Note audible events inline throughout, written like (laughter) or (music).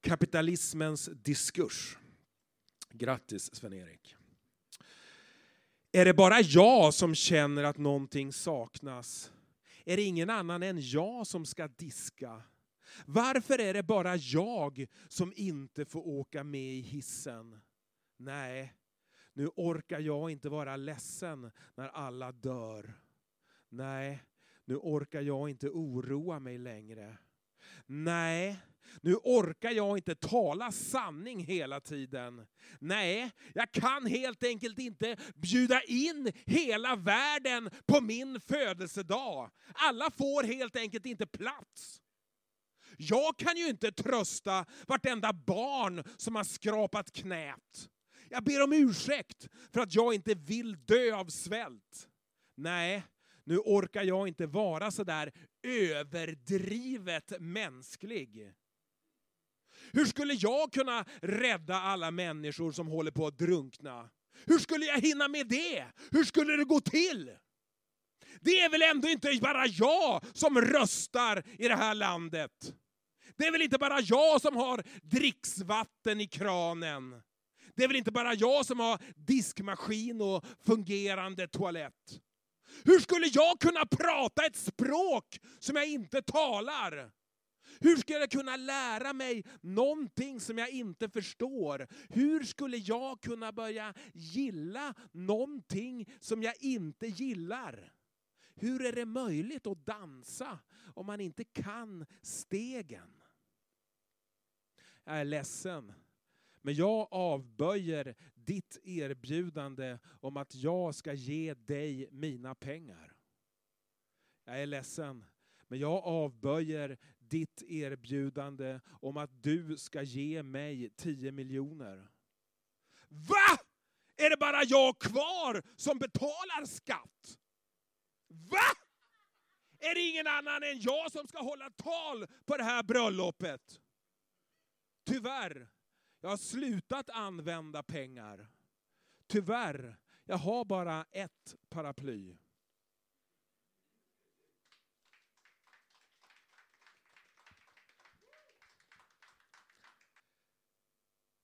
Kapitalismens diskurs. Grattis Sven-Erik. Är det bara jag som känner att någonting saknas? Är det ingen annan än jag som ska diska? Varför är det bara jag som inte får åka med i hissen? Nej, nu orkar jag inte vara ledsen när alla dör. Nej, nu orkar jag inte oroa mig längre. Nej, nu orkar jag inte tala sanning hela tiden. Nej, jag kan helt enkelt inte bjuda in hela världen på min födelsedag. Alla får helt enkelt inte plats. Jag kan ju inte trösta vartenda barn som har skrapat knät. Jag ber om ursäkt för att jag inte vill dö av svält. Nej, nu orkar jag inte vara så där överdrivet mänsklig. Hur skulle jag kunna rädda alla människor som håller på att drunkna? Hur skulle jag hinna med det? Hur skulle det gå till? Det är väl ändå inte bara jag som röstar i det här landet? Det är väl inte bara jag som har dricksvatten i kranen? Det är väl inte bara jag som har diskmaskin och fungerande toalett? Hur skulle jag kunna prata ett språk som jag inte talar? Hur skulle jag kunna lära mig någonting som jag inte förstår? Hur skulle jag kunna börja gilla någonting som jag inte gillar? Hur är det möjligt att dansa om man inte kan stegen? Jag är ledsen, men jag avböjer ditt erbjudande om att jag ska ge dig mina pengar. Jag är ledsen, men jag avböjer ditt erbjudande om att du ska ge mig 10 miljoner. Va? Är det bara jag kvar som betalar skatt? Va? Är det ingen annan än jag som ska hålla tal på det här bröllopet? Tyvärr, jag har slutat använda pengar. Tyvärr, jag har bara ett paraply.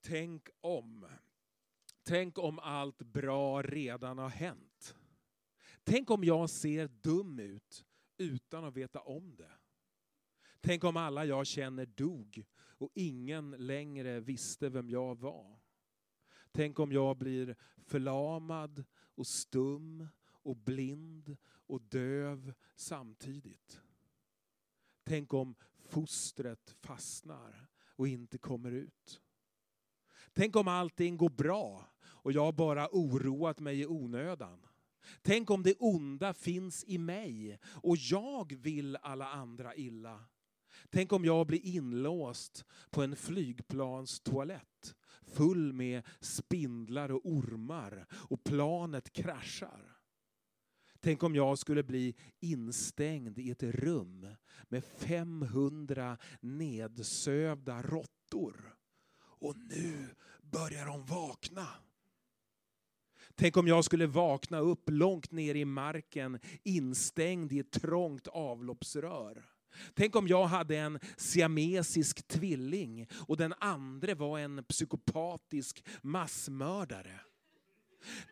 Tänk om. Tänk om allt bra redan har hänt. Tänk om jag ser dum ut utan att veta om det. Tänk om alla jag känner dog och ingen längre visste vem jag var. Tänk om jag blir förlamad och stum och blind och döv samtidigt. Tänk om fostret fastnar och inte kommer ut. Tänk om allting går bra och jag bara oroat mig i onödan. Tänk om det onda finns i mig och jag vill alla andra illa. Tänk om jag blir inlåst på en flygplanstoalett full med spindlar och ormar och planet kraschar. Tänk om jag skulle bli instängd i ett rum med 500 nedsövda råttor. Och nu börjar de vakna. Tänk om jag skulle vakna upp långt ner i marken instängd i ett trångt avloppsrör. Tänk om jag hade en siamesisk tvilling och den andra var en psykopatisk massmördare.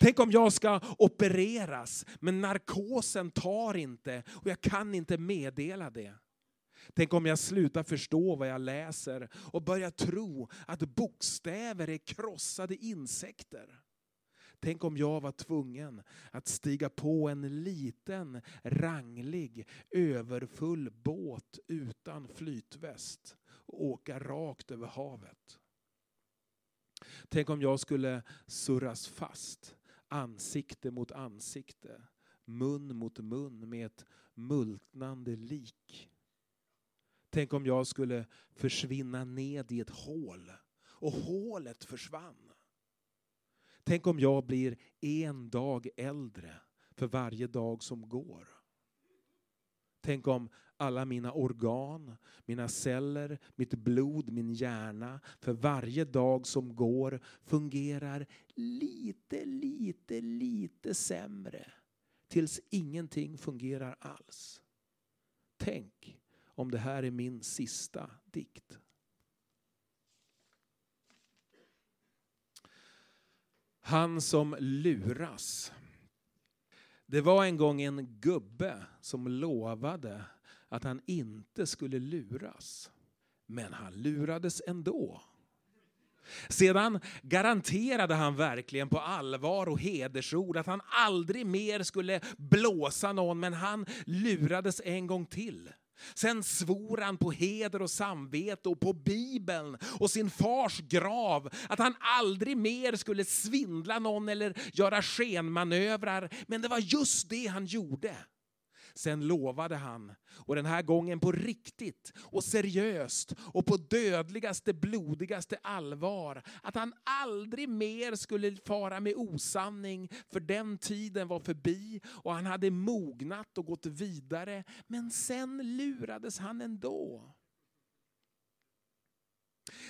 Tänk om jag ska opereras, men narkosen tar inte och jag kan inte meddela det. Tänk om jag slutar förstå vad jag läser och börjar tro att bokstäver är krossade insekter. Tänk om jag var tvungen att stiga på en liten, ranglig, överfull båt utan flytväst och åka rakt över havet. Tänk om jag skulle surras fast, ansikte mot ansikte, mun mot mun med ett multnande lik. Tänk om jag skulle försvinna ned i ett hål och hålet försvann. Tänk om jag blir en dag äldre för varje dag som går. Tänk om alla mina organ, mina celler, mitt blod, min hjärna för varje dag som går fungerar lite, lite, lite sämre tills ingenting fungerar alls. Tänk om det här är min sista dikt. Han som luras. Det var en gång en gubbe som lovade att han inte skulle luras. Men han lurades ändå. Sedan garanterade han verkligen på allvar och hedersord att han aldrig mer skulle blåsa någon, men han lurades en gång till. Sen svor han på heder och samvete och på Bibeln och sin fars grav att han aldrig mer skulle svindla någon eller göra skenmanövrar. Men det var just det han gjorde. Sen lovade han, och den här gången på riktigt och seriöst och på dödligaste, blodigaste allvar, att han aldrig mer skulle fara med osanning, för den tiden var förbi och han hade mognat och gått vidare. Men sen lurades han ändå.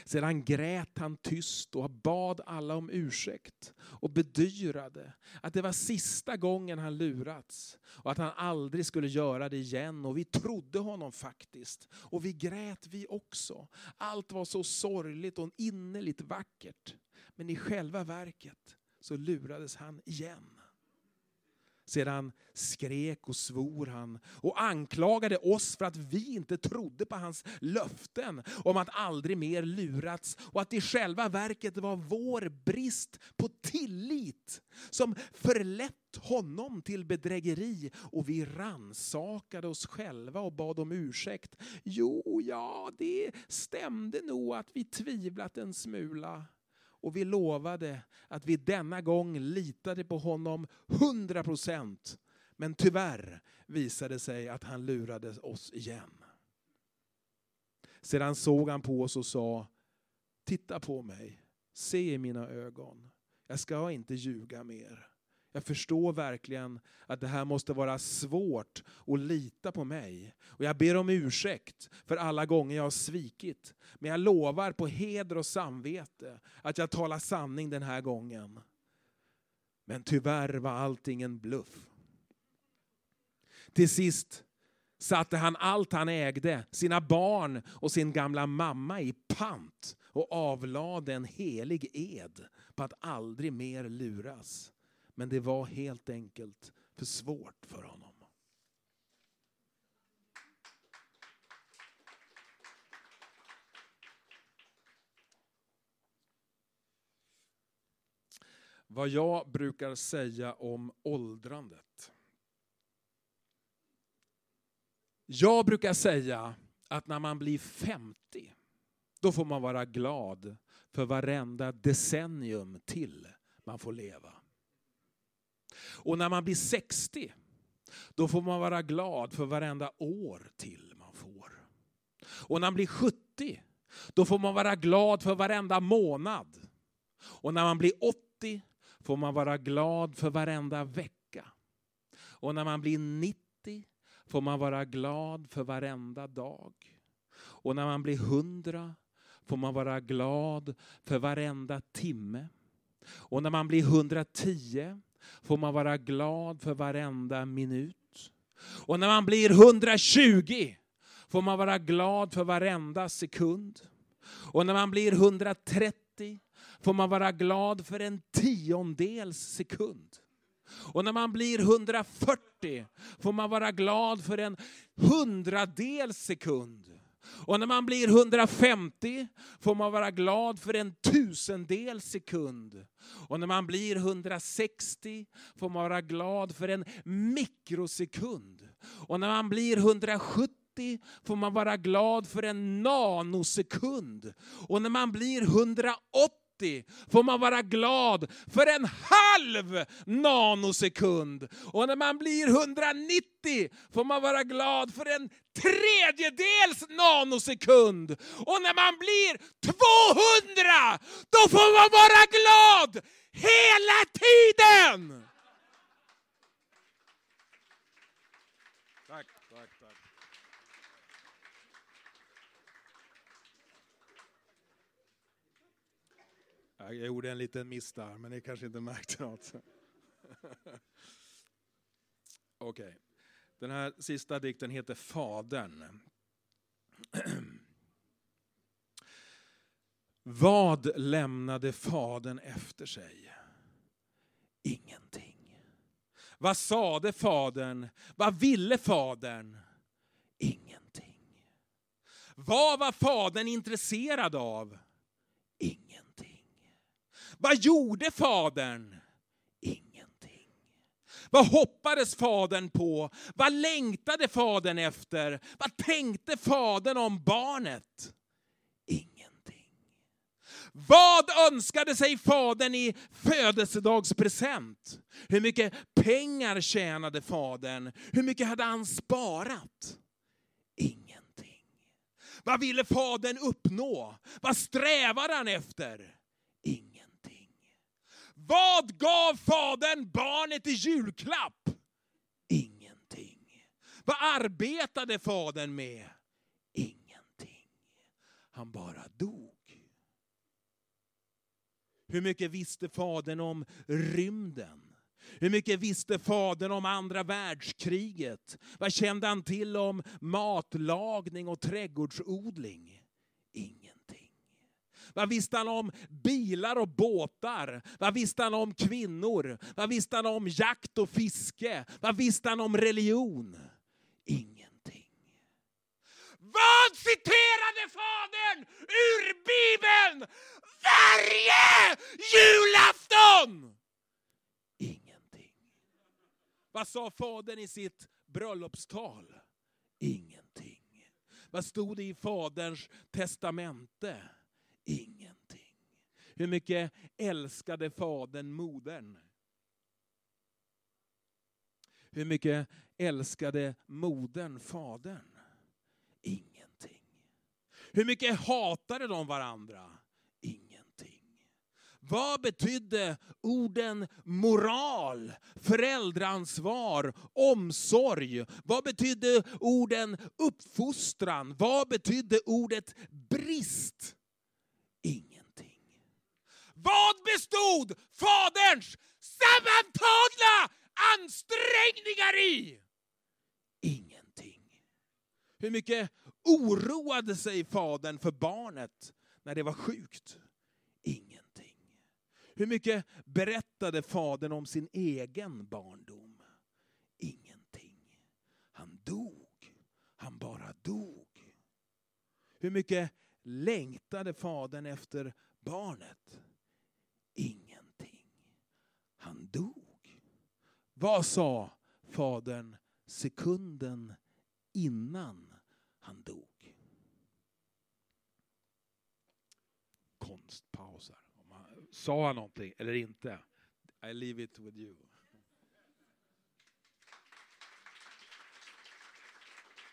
Sedan grät han tyst och bad alla om ursäkt och bedyrade att det var sista gången han lurats och att han aldrig skulle göra det igen. Och vi trodde honom faktiskt. Och vi grät vi också. Allt var så sorgligt och innerligt vackert. Men i själva verket så lurades han igen. Sedan skrek och svor han och anklagade oss för att vi inte trodde på hans löften om att aldrig mer lurats och att det i själva verket var vår brist på tillit som förlett honom till bedrägeri och vi ransakade oss själva och bad om ursäkt. Jo, ja, det stämde nog att vi tvivlat en smula och vi lovade att vi denna gång litade på honom 100 procent. Men tyvärr visade det sig att han lurade oss igen. Sedan såg han på oss och sa, titta på mig, se i mina ögon. Jag ska inte ljuga mer. Jag förstår verkligen att det här måste vara svårt att lita på mig. Och jag ber om ursäkt för alla gånger jag har svikit. Men jag lovar på heder och samvete att jag talar sanning den här gången. Men tyvärr var allting en bluff. Till sist satte han allt han ägde, sina barn och sin gamla mamma i pant och avlade en helig ed på att aldrig mer luras. Men det var helt enkelt för svårt för honom. Vad jag brukar säga om åldrandet. Jag brukar säga att när man blir 50, då får man vara glad för varenda decennium till man får leva. Och när man blir 60, då får man vara glad för varenda år till man får. Och när man blir 70, då får man vara glad för varenda månad. Och när man blir 80 får man vara glad för varenda vecka. Och när man blir 90 får man vara glad för varenda dag. Och när man blir 100 får man vara glad för varenda timme. Och när man blir 110 får man vara glad för varenda minut. Och när man blir 120 får man vara glad för varenda sekund. Och när man blir 130 får man vara glad för en tiondels sekund. Och när man blir 140 får man vara glad för en hundradels sekund. Och när man blir 150 får man vara glad för en tusendel sekund. Och när man blir 160 får man vara glad för en mikrosekund. Och när man blir 170 får man vara glad för en nanosekund. Och när man blir 180 får man vara glad för en halv nanosekund. Och när man blir 190 får man vara glad för en tredjedels nanosekund. Och när man blir 200 då får man vara glad hela tiden! Jag gjorde en liten miss där, men ni kanske inte märkte något. (laughs) Okej. Okay. Den här sista dikten heter Fadern. Vad lämnade Fadern efter sig? Ingenting. Vad sade fadern? Vad ville fadern? Ingenting. Vad var fadern intresserad av? Ingenting. Vad gjorde fadern? Vad hoppades fadern på? Vad längtade fadern efter? Vad tänkte fadern om barnet? Ingenting. Vad önskade sig fadern i födelsedagspresent? Hur mycket pengar tjänade fadern? Hur mycket hade han sparat? Ingenting. Vad ville fadern uppnå? Vad strävade han efter? Vad gav fadern barnet i julklapp? Ingenting. Vad arbetade fadern med? Ingenting. Han bara dog. Hur mycket visste fadern om rymden? Hur mycket visste fadern om andra världskriget? Vad kände han till om matlagning och trädgårdsodling? Ingenting. Vad visste han om bilar och båtar? Vad visste han om kvinnor? Vad visste han om jakt och fiske? Vad visste han om religion? Ingenting. Vad citerade fadern ur Bibeln varje julafton? Ingenting. Vad sa fadern i sitt bröllopstal? Ingenting. Vad stod det i faderns testamente? Ingenting. Hur mycket älskade fadern modern? Hur mycket älskade modern fadern? Ingenting. Hur mycket hatade de varandra? Ingenting. Vad betydde orden moral, föräldraansvar, omsorg? Vad betydde orden uppfostran? Vad betydde ordet brist? Ingenting. Vad bestod faderns sammantagna ansträngningar i? Ingenting. Hur mycket oroade sig fadern för barnet när det var sjukt? Ingenting. Hur mycket berättade fadern om sin egen barndom? Ingenting. Han dog. Han bara dog. Hur mycket längtade fadern efter barnet? Ingenting. Han dog. Vad sa fadern sekunden innan han dog? Konstpausar. Sa han någonting eller inte? I leave it with you.